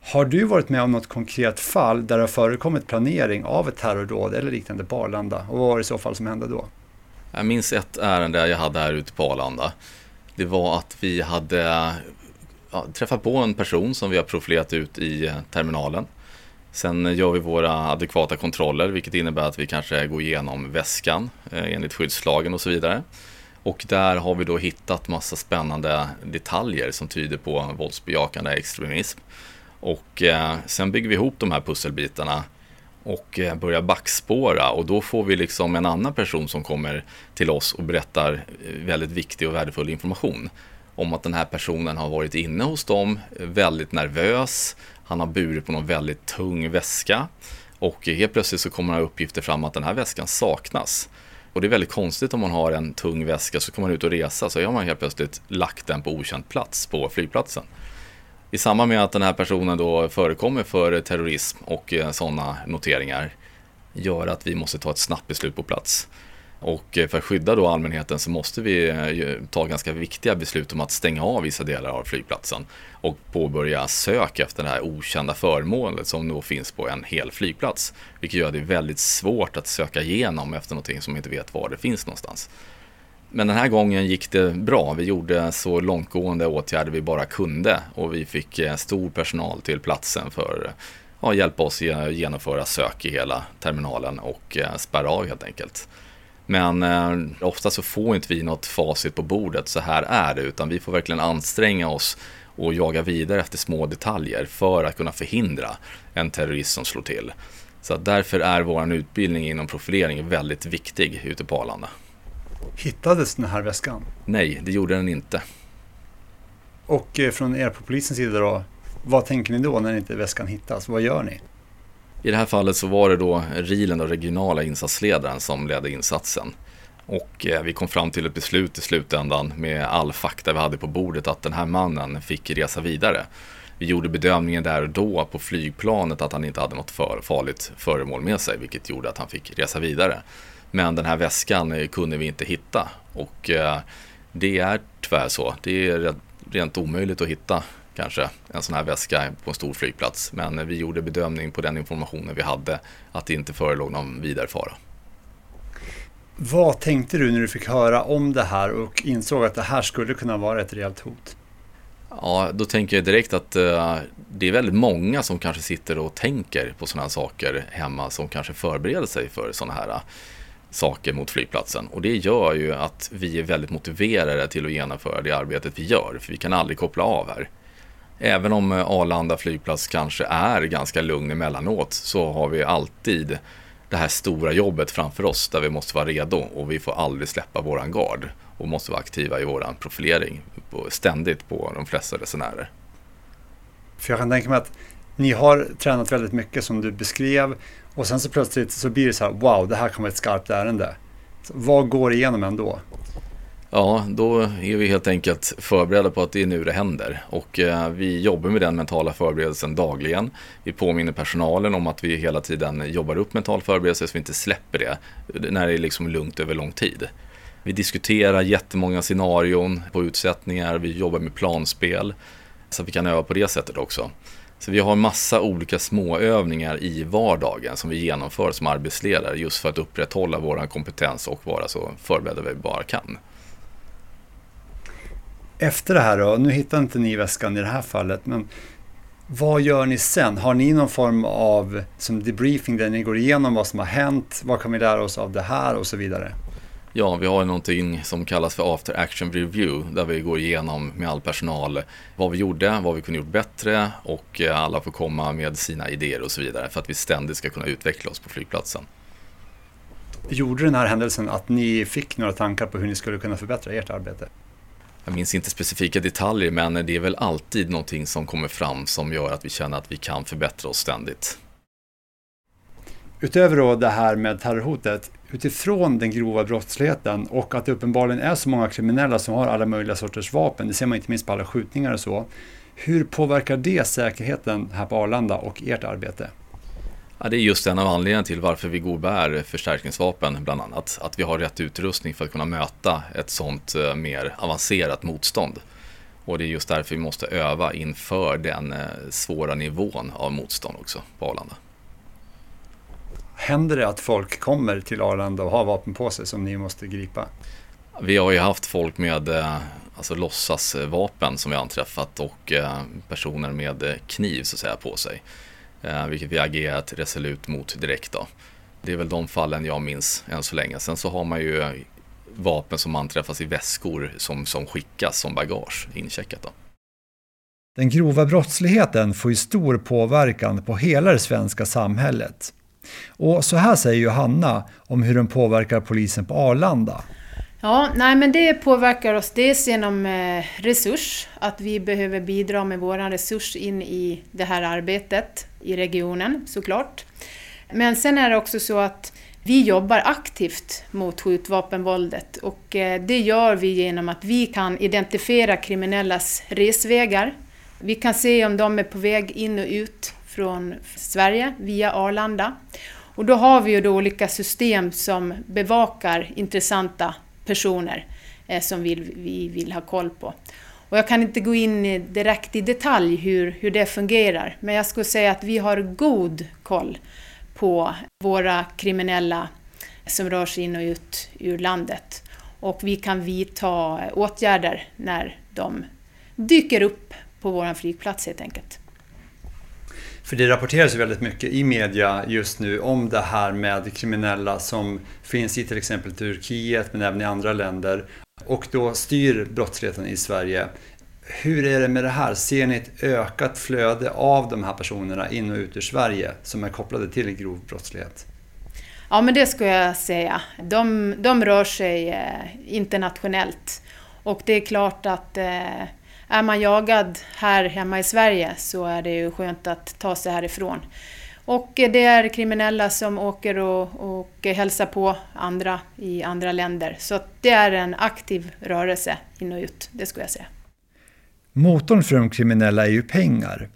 Har du varit med om något konkret fall där det har förekommit planering av ett terrordåd eller liknande på Arlanda? Och vad var det i så fall som hände då? Jag minns ett ärende jag hade här ute på Arlanda. Det var att vi hade ja, träffat på en person som vi har profilerat ut i eh, terminalen. Sen gör vi våra adekvata kontroller, vilket innebär att vi kanske går igenom väskan eh, enligt skyddslagen och så vidare. Och där har vi då hittat massa spännande detaljer som tyder på våldsbejakande extremism. Och eh, sen bygger vi ihop de här pusselbitarna och eh, börjar backspåra och då får vi liksom en annan person som kommer till oss och berättar väldigt viktig och värdefull information om att den här personen har varit inne hos dem, väldigt nervös, han har burit på någon väldigt tung väska och helt plötsligt så kommer några uppgifter fram att den här väskan saknas. Och det är väldigt konstigt om man har en tung väska så kommer man ut och resa så har man helt plötsligt lagt den på okänd plats på flygplatsen. I samband med att den här personen då förekommer för terrorism och eh, sådana noteringar gör att vi måste ta ett snabbt beslut på plats. Och eh, för att skydda då allmänheten så måste vi eh, ta ganska viktiga beslut om att stänga av vissa delar av flygplatsen och påbörja sök efter det här okända föremålet som då finns på en hel flygplats. Vilket gör det väldigt svårt att söka igenom efter någonting som inte vet var det finns någonstans. Men den här gången gick det bra. Vi gjorde så långtgående åtgärder vi bara kunde och vi fick eh, stor personal till platsen för att hjälpa oss genomföra sök i hela terminalen och spärra av helt enkelt. Men eh, ofta så får inte vi något facit på bordet, så här är det, utan vi får verkligen anstränga oss och jaga vidare efter små detaljer för att kunna förhindra en terrorist som slår till. Så därför är vår utbildning inom profilering väldigt viktig ute på Arlanda. Hittades den här väskan? Nej, det gjorde den inte. Och eh, från er på polisens sida då, vad tänker ni då när inte väskan hittas? Vad gör ni? I det här fallet så var det då RILen, den regionala insatsledaren, som ledde insatsen. Och eh, vi kom fram till ett beslut i slutändan med all fakta vi hade på bordet att den här mannen fick resa vidare. Vi gjorde bedömningen där och då på flygplanet att han inte hade något för farligt föremål med sig, vilket gjorde att han fick resa vidare. Men den här väskan eh, kunde vi inte hitta och eh, det är tyvärr så. Det är rent omöjligt att hitta kanske en sån här väska på en stor flygplats. Men vi gjorde bedömning på den informationen vi hade att det inte förelåg någon vidare fara. Vad tänkte du när du fick höra om det här och insåg att det här skulle kunna vara ett rejält hot? Ja, då tänker jag direkt att uh, det är väldigt många som kanske sitter och tänker på sådana här saker hemma som kanske förbereder sig för sådana här uh, saker mot flygplatsen. Och det gör ju att vi är väldigt motiverade till att genomföra det arbetet vi gör, för vi kan aldrig koppla av här. Även om eh, Arlanda flygplats kanske är ganska lugn emellanåt så har vi alltid det här stora jobbet framför oss där vi måste vara redo och vi får aldrig släppa våran gard och måste vara aktiva i våran profilering ständigt på de flesta resenärer. För jag kan tänka mig att ni har tränat väldigt mycket som du beskrev och sen så plötsligt så blir det så här wow, det här kommer ett skarpt ärende. Så vad går igenom ändå? Ja, då är vi helt enkelt förberedda på att det är nu det händer. Och eh, vi jobbar med den mentala förberedelsen dagligen. Vi påminner personalen om att vi hela tiden jobbar upp mental förberedelse så vi inte släpper det när det är liksom lugnt över lång tid. Vi diskuterar jättemånga scenarion på utsättningar, vi jobbar med planspel så att vi kan öva på det sättet också. Så vi har massa olika småövningar i vardagen som vi genomför som arbetsledare just för att upprätthålla vår kompetens och vara så förberedda vi bara kan. Efter det här då, nu hittar inte ni väskan i det här fallet, men vad gör ni sen? Har ni någon form av som debriefing där ni går igenom vad som har hänt? Vad kan vi lära oss av det här och så vidare? Ja, vi har någonting som kallas för after action review där vi går igenom med all personal vad vi gjorde, vad vi kunde gjort bättre och eh, alla får komma med sina idéer och så vidare för att vi ständigt ska kunna utveckla oss på flygplatsen. Gjorde den här händelsen att ni fick några tankar på hur ni skulle kunna förbättra ert arbete? Jag minns inte specifika detaljer men det är väl alltid någonting som kommer fram som gör att vi känner att vi kan förbättra oss ständigt. Utöver då det här med terrorhotet, utifrån den grova brottsligheten och att det uppenbarligen är så många kriminella som har alla möjliga sorters vapen, det ser man inte minst på alla skjutningar och så. Hur påverkar det säkerheten här på Arlanda och ert arbete? Ja, det är just en av anledningarna till varför vi går bär förstärkningsvapen bland annat. Att vi har rätt utrustning för att kunna möta ett sånt eh, mer avancerat motstånd. Och det är just därför vi måste öva inför den eh, svåra nivån av motstånd också på Arlanda. Händer det att folk kommer till Arlanda och har vapen på sig som ni måste gripa? Vi har ju haft folk med eh, alltså låtsasvapen som vi anträffat och personer med kniv så att säga på sig. Eh, vilket vi agerat resolut mot direkt då. Det är väl de fallen jag minns än så länge. Sen så har man ju vapen som anträffas i väskor som, som skickas som bagage incheckat. Då. Den grova brottsligheten får ju stor påverkan på hela det svenska samhället. Och så här säger Johanna om hur den påverkar polisen på Arlanda. Ja, nej men det påverkar oss dels genom eh, resurs, att vi behöver bidra med vår resurs in i det här arbetet i regionen såklart. Men sen är det också så att vi jobbar aktivt mot skjutvapenvåldet och eh, det gör vi genom att vi kan identifiera kriminellas resvägar. Vi kan se om de är på väg in och ut från Sverige via Arlanda. Och då har vi ju då olika system som bevakar intressanta personer eh, som vi, vi vill ha koll på. Och jag kan inte gå in direkt i detalj hur, hur det fungerar, men jag skulle säga att vi har god koll på våra kriminella som rör sig in och ut ur landet. Och vi kan vidta åtgärder när de dyker upp på vår flygplats helt enkelt. För det rapporteras ju väldigt mycket i media just nu om det här med kriminella som finns i till exempel Turkiet men även i andra länder och då styr brottsligheten i Sverige. Hur är det med det här? Ser ni ett ökat flöde av de här personerna in och ut ur Sverige som är kopplade till grov brottslighet? Ja, men det skulle jag säga. De, de rör sig eh, internationellt. Och det är klart att eh, är man jagad här hemma i Sverige så är det ju skönt att ta sig härifrån. Och det är kriminella som åker och, och hälsar på andra i andra länder. Så det är en aktiv rörelse in och ut, det skulle jag säga. Motorn för de kriminella är ju pengar.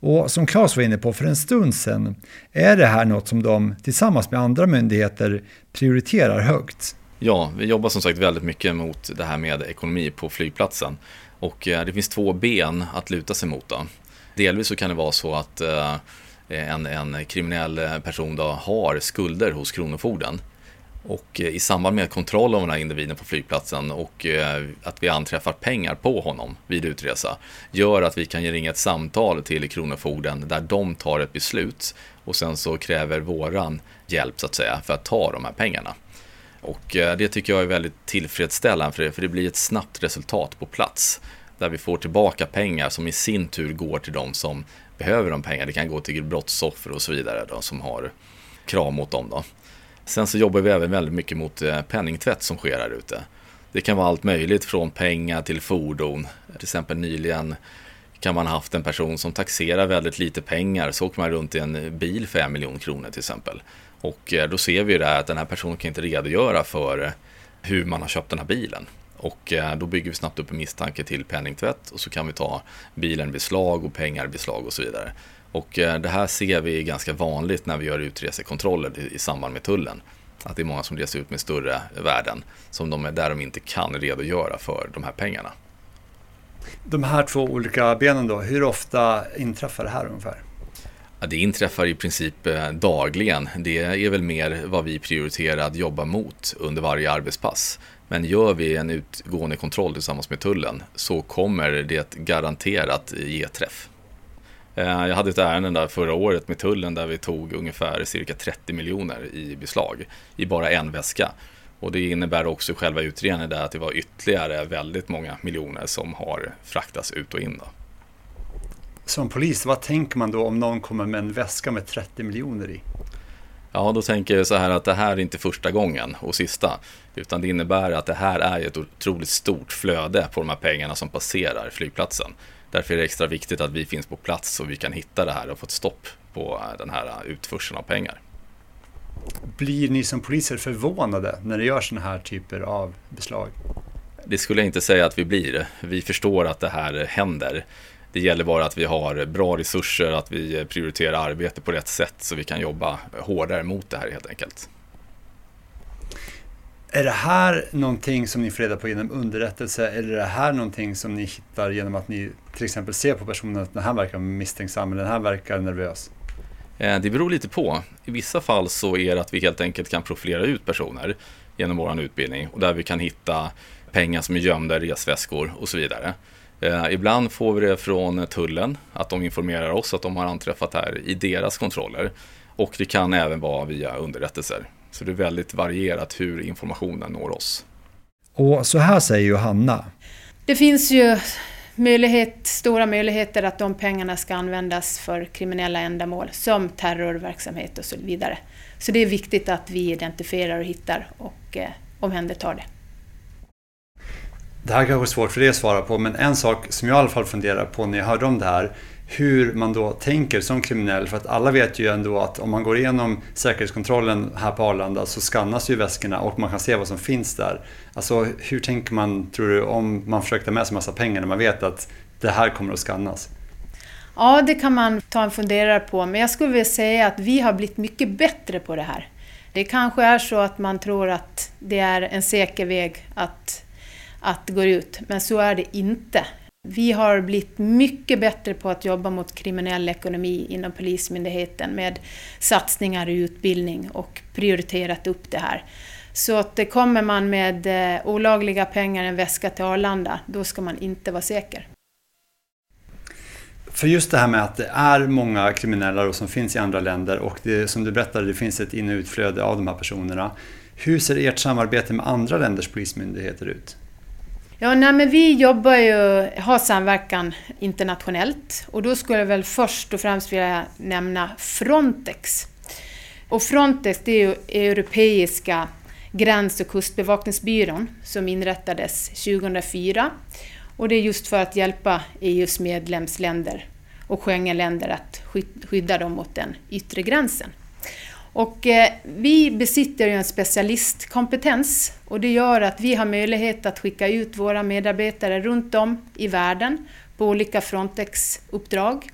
Och som Claes var inne på för en stund sedan är det här något som de tillsammans med andra myndigheter prioriterar högt. Ja, vi jobbar som sagt väldigt mycket mot det här med ekonomi på flygplatsen. Och eh, det finns två ben att luta sig mot. Då. Delvis så kan det vara så att eh, en, en kriminell person då har skulder hos Kronofogden och eh, i samband med kontroll av den här individen på flygplatsen och att vi anträffar pengar på honom vid utresa gör att vi kan ringa ett samtal till Kronofogden där de tar ett beslut och sen så kräver våran hjälp så att säga för att ta de här pengarna. Och eh, det tycker jag är väldigt tillfredsställande för det, för det blir ett snabbt resultat på plats där vi får tillbaka pengar som i sin tur går till de som behöver de pengarna. Det kan gå till brottsoffer och så vidare då, som har krav mot dem. Då. Sen så jobbar vi även väldigt mycket mot eh, penningtvätt som sker här ute. Det kan vara allt möjligt från pengar till fordon. Till exempel nyligen kan man ha haft en person som taxerar väldigt lite pengar så åker man runt i en bil för en miljon kronor till exempel. Och eh, då ser vi ju det att den här personen kan inte redogöra för eh, hur man har köpt den här bilen. Och eh, då bygger vi snabbt upp en misstanke till penningtvätt och så kan vi ta bilen beslag och pengar beslag och så vidare. Och det här ser vi ganska vanligt när vi gör utresekontroller i samband med tullen. Att det är många som reser ut med större värden som de är där de inte kan redogöra för de här pengarna. De här två olika benen då, hur ofta inträffar det här ungefär? Ja, det inträffar i princip eh, dagligen. Det är väl mer vad vi prioriterar att jobba mot under varje arbetspass. Men gör vi en utgående kontroll tillsammans med tullen så kommer det garanterat ge träff. Eh, jag hade ett ärende där förra året med tullen där vi tog ungefär cirka 30 miljoner i beslag i bara en väska. Och det innebär också själva utredningen där att det var ytterligare väldigt många miljoner som har fraktats ut och in. Då. Som polis, vad tänker man då om någon kommer med en väska med 30 miljoner i? Ja, då tänker jag så här att det här är inte första gången och sista. Utan det innebär att det här är ett otroligt stort flöde på de här pengarna som passerar flygplatsen. Därför är det extra viktigt att vi finns på plats så vi kan hitta det här och få ett stopp på den här utförseln av pengar. Blir ni som poliser förvånade när det görs sådana här typer av beslag? Det skulle jag inte säga att vi blir. Vi förstår att det här händer. Det gäller bara att vi har bra resurser, att vi prioriterar arbete på rätt sätt så vi kan jobba hårdare mot det här helt enkelt. Är det här någonting som ni får reda på genom underrättelse eller är det här någonting som ni hittar genom att ni till exempel ser på personen att den här verkar misstänksam eller den här verkar nervös? Eh, det beror lite på. I vissa fall så är det att vi helt enkelt kan profilera ut personer genom vår utbildning och där vi kan hitta pengar som är gömda i resväskor och så vidare. Eh, ibland får vi det från tullen, att de informerar oss att de har anträffat här i deras kontroller. Och det kan även vara via underrättelser. Så det är väldigt varierat hur informationen når oss. Och så här säger Johanna. Det finns ju möjlighet, stora möjligheter att de pengarna ska användas för kriminella ändamål som terrorverksamhet och så vidare. Så det är viktigt att vi identifierar och hittar och eh, omhändertar det. Det här kanske är svårt för dig att svara på, men en sak som jag i alla fall funderar på när jag hörde om det här, hur man då tänker som kriminell. För att alla vet ju ändå att om man går igenom säkerhetskontrollen här på Arlanda så skannas ju väskorna och man kan se vad som finns där. Alltså hur tänker man, tror du, om man försöker ta med sig massa pengar när man vet att det här kommer att skannas? Ja, det kan man ta en funderare på, men jag skulle vilja säga att vi har blivit mycket bättre på det här. Det kanske är så att man tror att det är en säker väg att, att det går ut, men så är det inte. Vi har blivit mycket bättre på att jobba mot kriminell ekonomi inom Polismyndigheten med satsningar i utbildning och prioriterat upp det här. Så att kommer man med eh, olagliga pengar i en väska till Arlanda, då ska man inte vara säker. För just det här med att det är många kriminella som finns i andra länder och det, som du berättade, det finns ett in och utflöde av de här personerna. Hur ser ert samarbete med andra länders polismyndigheter ut? Ja, nej, men vi jobbar ju, har samverkan internationellt och då skulle jag väl först och främst vilja nämna Frontex. Och Frontex det är ju Europeiska gräns och kustbevakningsbyrån som inrättades 2004 och det är just för att hjälpa EUs medlemsländer och Schengenländer att skydda dem mot den yttre gränsen. Och eh, vi besitter ju en specialistkompetens och det gör att vi har möjlighet att skicka ut våra medarbetare runt om i världen på olika Frontex-uppdrag.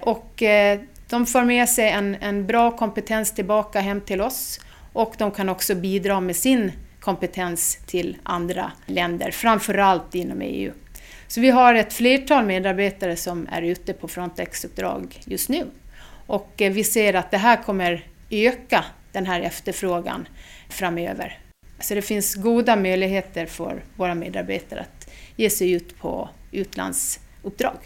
Och eh, de får med sig en, en bra kompetens tillbaka hem till oss och de kan också bidra med sin kompetens till andra länder, framförallt inom EU. Så vi har ett flertal medarbetare som är ute på Frontex-uppdrag just nu. Och eh, vi ser att det här kommer öka den här efterfrågan framöver. Så det finns goda möjligheter för våra medarbetare att ge sig ut på utlandsuppdrag.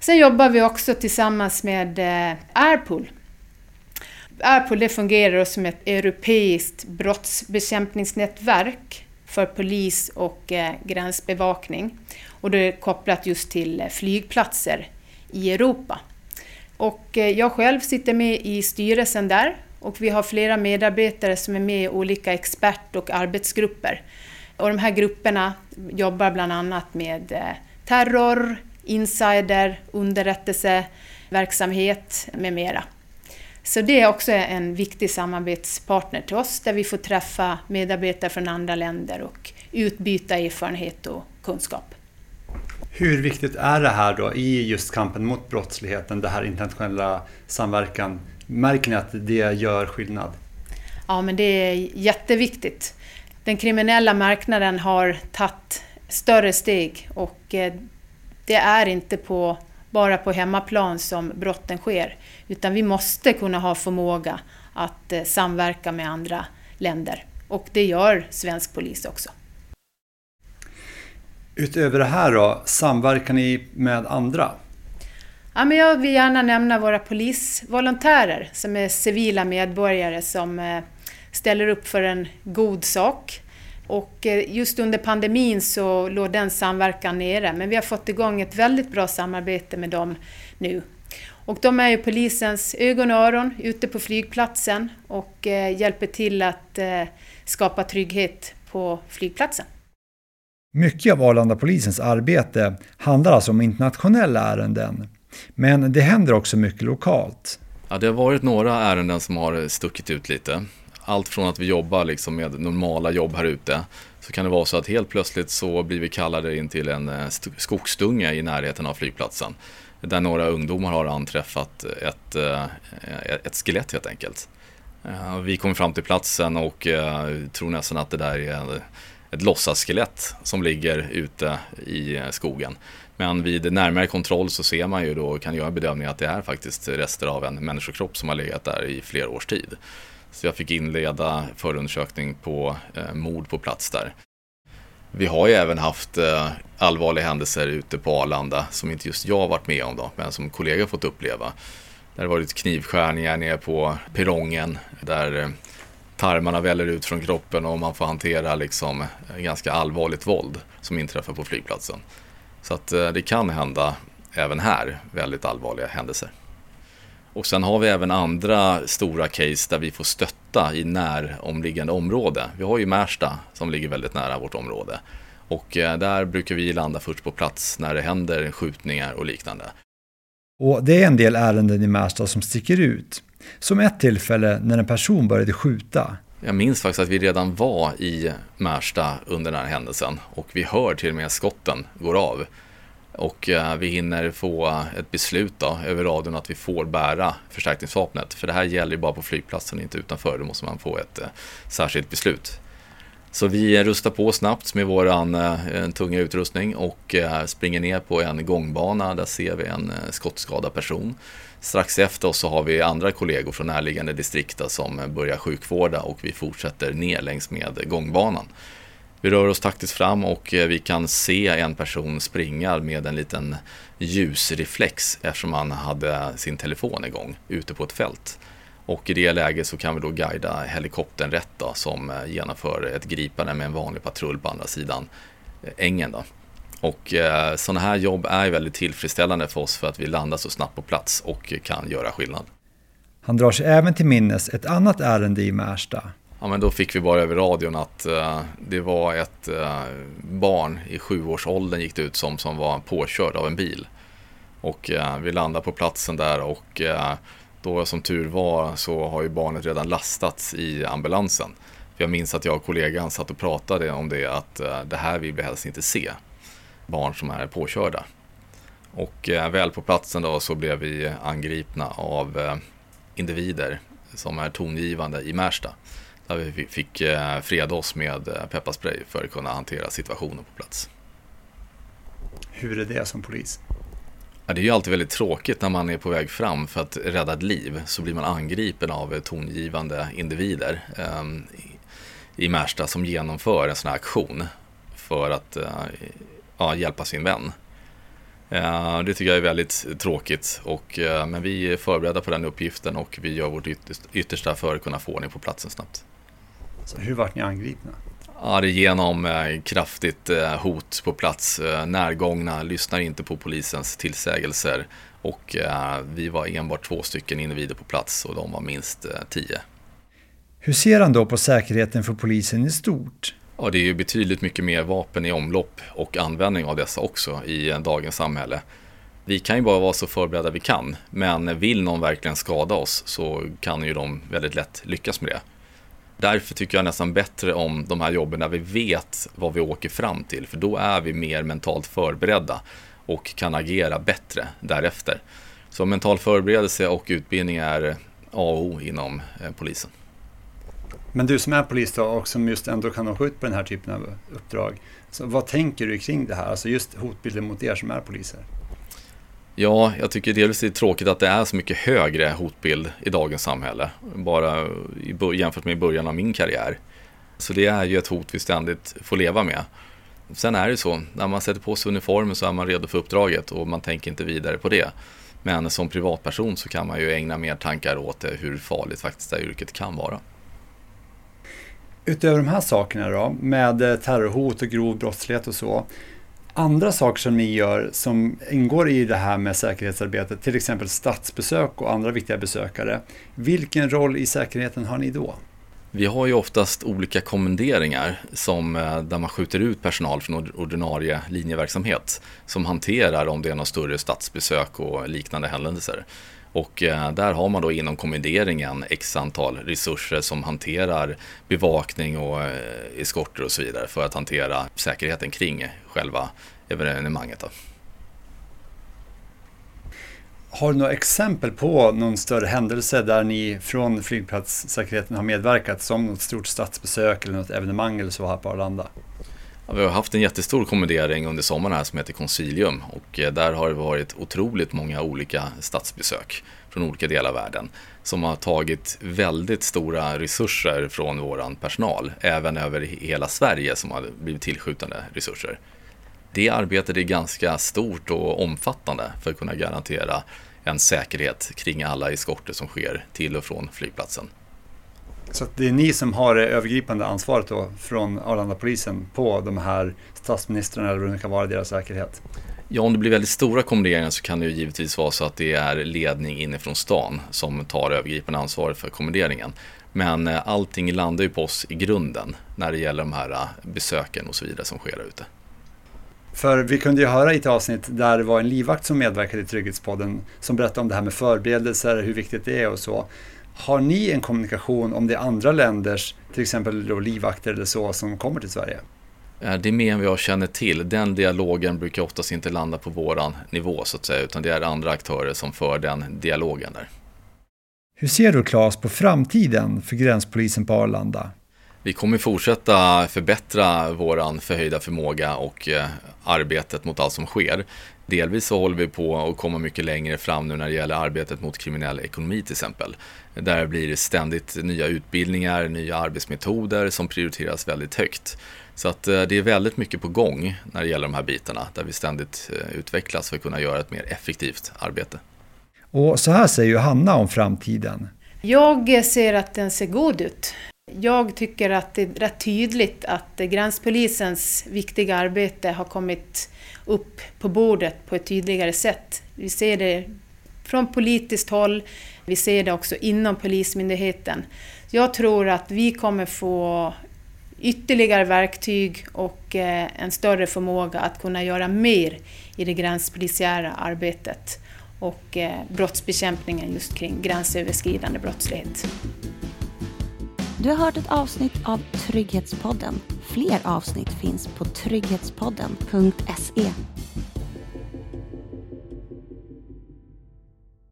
Sen jobbar vi också tillsammans med eh, Airpool. Airpool det fungerar som ett europeiskt brottsbekämpningsnätverk för polis och eh, gränsbevakning. Och det är kopplat just till eh, flygplatser i Europa. Och eh, jag själv sitter med i styrelsen där och vi har flera medarbetare som är med i olika expert och arbetsgrupper. Och de här grupperna jobbar bland annat med eh, terror, insider, underrättelseverksamhet med mera. Så det är också en viktig samarbetspartner till oss där vi får träffa medarbetare från andra länder och utbyta erfarenhet och kunskap. Hur viktigt är det här då i just kampen mot brottsligheten, det här internationella samverkan? Märker ni att det gör skillnad? Ja, men det är jätteviktigt. Den kriminella marknaden har tagit större steg och eh, det är inte på, bara på hemmaplan som brotten sker, utan vi måste kunna ha förmåga att eh, samverka med andra länder. Och det gör svensk polis också. Utöver det här då, samverkar ni med andra? Ja, men jag vill gärna nämna våra polisvolontärer som är civila medborgare som eh, ställer upp för en god sak. Och eh, just under pandemin så låg den samverkan nere, men vi har fått igång ett väldigt bra samarbete med dem nu. Och de är ju polisens ögon och öron ute på flygplatsen och eh, hjälper till att skapa trygghet på flygplatsen. Mycket av Arlandapolisens arbete handlar alltså om internationella ärenden. Men det händer också mycket lokalt. Ja, det har varit några ärenden som har stuckit ut lite. Allt från att vi jobbar liksom med normala jobb här ute så kan det vara så att helt plötsligt så blir vi kallade in till en eh, skogsdunge i närheten av flygplatsen. Där några ungdomar har anträffat ett, eh, ett skelett helt enkelt. Eh, vi kommer fram till platsen och tror nästan att det där är ett låtsasskelett som ligger ute i skogen. Men vid närmare kontroll så ser man ju då och kan göra bedömningen att det är faktiskt rester av en människokropp som har legat där i flera års tid. Så jag fick inleda förundersökning på eh, mord på plats där. Vi har ju även haft eh, allvarliga händelser ute på Arlanda som inte just jag varit med om då, men som kollegor fått uppleva. Det har varit knivskärningar nere på perrongen där eh, tarmarna väller ut från kroppen och man får hantera liksom eh, ganska allvarligt våld som inträffar på flygplatsen. Så att eh, det kan hända även här väldigt allvarliga händelser. Och sen har vi även andra stora case där vi får stötta i näromliggande område. Vi har ju Märsta som ligger väldigt nära vårt område. Och eh, där brukar vi landa först på plats när det händer skjutningar och liknande. Och det är en del ärenden i Märsta som sticker ut. Som ett tillfälle när en person började skjuta. Jag minns faktiskt att vi redan var i Märsta under den här händelsen och vi hör till och med skotten går av. Och eh, vi hinner få ett beslut då, över radion att vi får bära förstärkningsvapnet. För det här gäller ju bara på flygplatsen, inte utanför. Då måste man få ett eh, särskilt beslut. Så vi rustar på snabbt med vår eh, tunga utrustning och eh, springer ner på en gångbana. Där ser vi en eh, skottskadad person. Strax efter oss så har vi andra kollegor från närliggande distrikt som börjar sjukvårda och vi fortsätter ner längs med gångbanan. Vi rör oss taktiskt fram och eh, vi kan se en person springa med en liten ljusreflex eftersom han hade sin telefon igång ute på ett fält. Och i det läget så kan vi då guida helikoptern rätt då, som eh, genomför ett gripande med en vanlig patrull på andra sidan eh, ängen. Då. Och eh, sådana här jobb är väldigt tillfredsställande för oss för att vi landar så snabbt på plats och kan göra skillnad. Han drar sig även till minnes ett annat ärende i Märsta. Ja, men då fick vi bara över radion att uh, det var ett uh, barn i sjuårsåldern gick det ut som, som var påkörd av en bil. Och uh, vi landade på platsen där och då som tur var så har ju barnet redan lastats i ambulansen. För jag minns att jag och kollegan satt och pratade om det att eh, det här vill vi helst inte se barn som är påkörda. Och eh, väl på platsen då så blev vi angripna av eh, individer som är tongivande i Märsta. Där vi fick freda oss med pepparspray för att kunna hantera situationen på plats. Hur är det som polis? Ja, det är ju alltid väldigt tråkigt när man är på väg fram för att rädda ett liv. Så blir man angripen av tongivande individer eh, i Märsta som genomför en sån här aktion för att eh, ja, hjälpa sin vän. Eh, det tycker jag är väldigt tråkigt, och, eh, men vi är förberedda på den uppgiften och vi gör vårt yttersta för att kunna få ordning på platsen snabbt. Så hur vart ni angripna? Är genom eh, kraftigt eh, hot på plats, eh, närgångna, lyssnar inte på polisens tillsägelser och vi var enbart två stycken individer på plats och de var minst tio. Hur ser han då på säkerheten för polisen i stort? Ja, det är ju betydligt mycket mer vapen i omlopp och användning av dessa också i dagens samhälle. Vi kan ju bara vara så förberedda vi kan, men vill någon verkligen skada oss så kan ju de väldigt lätt lyckas med det. Därför tycker jag nästan bättre om de här jobben där vi vet vad vi åker fram till, för då är vi mer mentalt förberedda och kan agera bättre därefter. Så mental förberedelse och utbildning är A och O inom eh, polisen. Men du som är polis då och som just ändå kan åka ut på den här typen av uppdrag. Så vad tänker du kring det här? Alltså just hotbilden mot er som är poliser. Ja, jag tycker delvis det är tråkigt att det är så mycket högre hotbild i dagens samhälle. Bara jämfört med i början av min karriär. Så det är ju ett hot vi ständigt får leva med. Sen är det så, när man sätter på sig uniformen så är man redo för uppdraget och man tänker inte vidare på det. Men som privatperson så kan man ju ägna mer tankar åt hur farligt faktiskt det här yrket kan vara. Utöver de här sakerna då, med terrorhot och grov brottslighet och så. Andra saker som ni gör som ingår i det här med säkerhetsarbetet, till exempel statsbesök och andra viktiga besökare. Vilken roll i säkerheten har ni då? Vi har ju oftast olika kommenderingar som, eh, där man skjuter ut personal från ordinarie linjeverksamhet som hanterar om det är något större statsbesök och liknande händelser. Och eh, där har man då inom kommenderingen x antal resurser som hanterar bevakning och eh, eskorter och så vidare för att hantera säkerheten kring själva evenemanget. Då. Har du några exempel på någon större händelse där ni från flygplatssäkerheten har medverkat som något stort statsbesök eller något evenemang eller så här på Arlanda? Ja, vi har haft en jättestor kommendering under sommaren här som heter Concilium och eh, där har det varit otroligt många olika statsbesök från olika delar av världen som har tagit väldigt stora resurser från vår personal, även över hela Sverige som har blivit tillskjutande resurser. Det arbetet är ganska stort och omfattande för att kunna garantera en säkerhet kring alla eskorter som sker till och från flygplatsen. Så det är ni som har det övergripande ansvaret då från Arlandapolisen på de här statsministrarna eller vad det kan vara, deras säkerhet? Ja, om det blir väldigt stora kommenderingar så kan det ju givetvis vara så att det är ledning inifrån stan som tar övergripande ansvar för kommenderingen. Men eh, allting landar ju på oss i grunden när det gäller de här eh, besöken och så vidare som sker där ute. För vi kunde ju höra i ett avsnitt där det var en livvakt som medverkade i Trygghetspodden som berättade om det här med förberedelser, hur viktigt det är och så. Har ni en kommunikation om det är andra länders, till exempel då livvakter eller så, som kommer till Sverige? Eh, det är mer än vad jag känner till. Den dialogen brukar oftast inte landa på våran nivå så att säga, utan det är andra aktörer som för den dialogen där. Hur ser du Claes på framtiden för gränspolisen på Arlanda? Vi kommer fortsätta förbättra våran förhöjda förmåga och eh, arbetet mot allt som sker. Delvis så håller vi på att komma mycket längre fram nu när det gäller arbetet mot kriminell ekonomi till exempel. Där blir det ständigt nya utbildningar, nya arbetsmetoder som prioriteras väldigt högt. Så att eh, det är väldigt mycket på gång när det gäller de här bitarna där vi ständigt eh, utvecklas för att kunna göra ett mer effektivt arbete. Och så här säger Johanna om framtiden. Jag ser att den ser god ut. Jag tycker att det är rätt tydligt att gränspolisens viktiga arbete har kommit upp på bordet på ett tydligare sätt. Vi ser det från politiskt håll, vi ser det också inom Polismyndigheten. Jag tror att vi kommer få ytterligare verktyg och eh, en större förmåga att kunna göra mer i det gränspolisiära arbetet och eh, brottsbekämpningen just kring gränsöverskridande brottslighet. Du har hört ett avsnitt av Trygghetspodden. Fler avsnitt finns på trygghetspodden.se.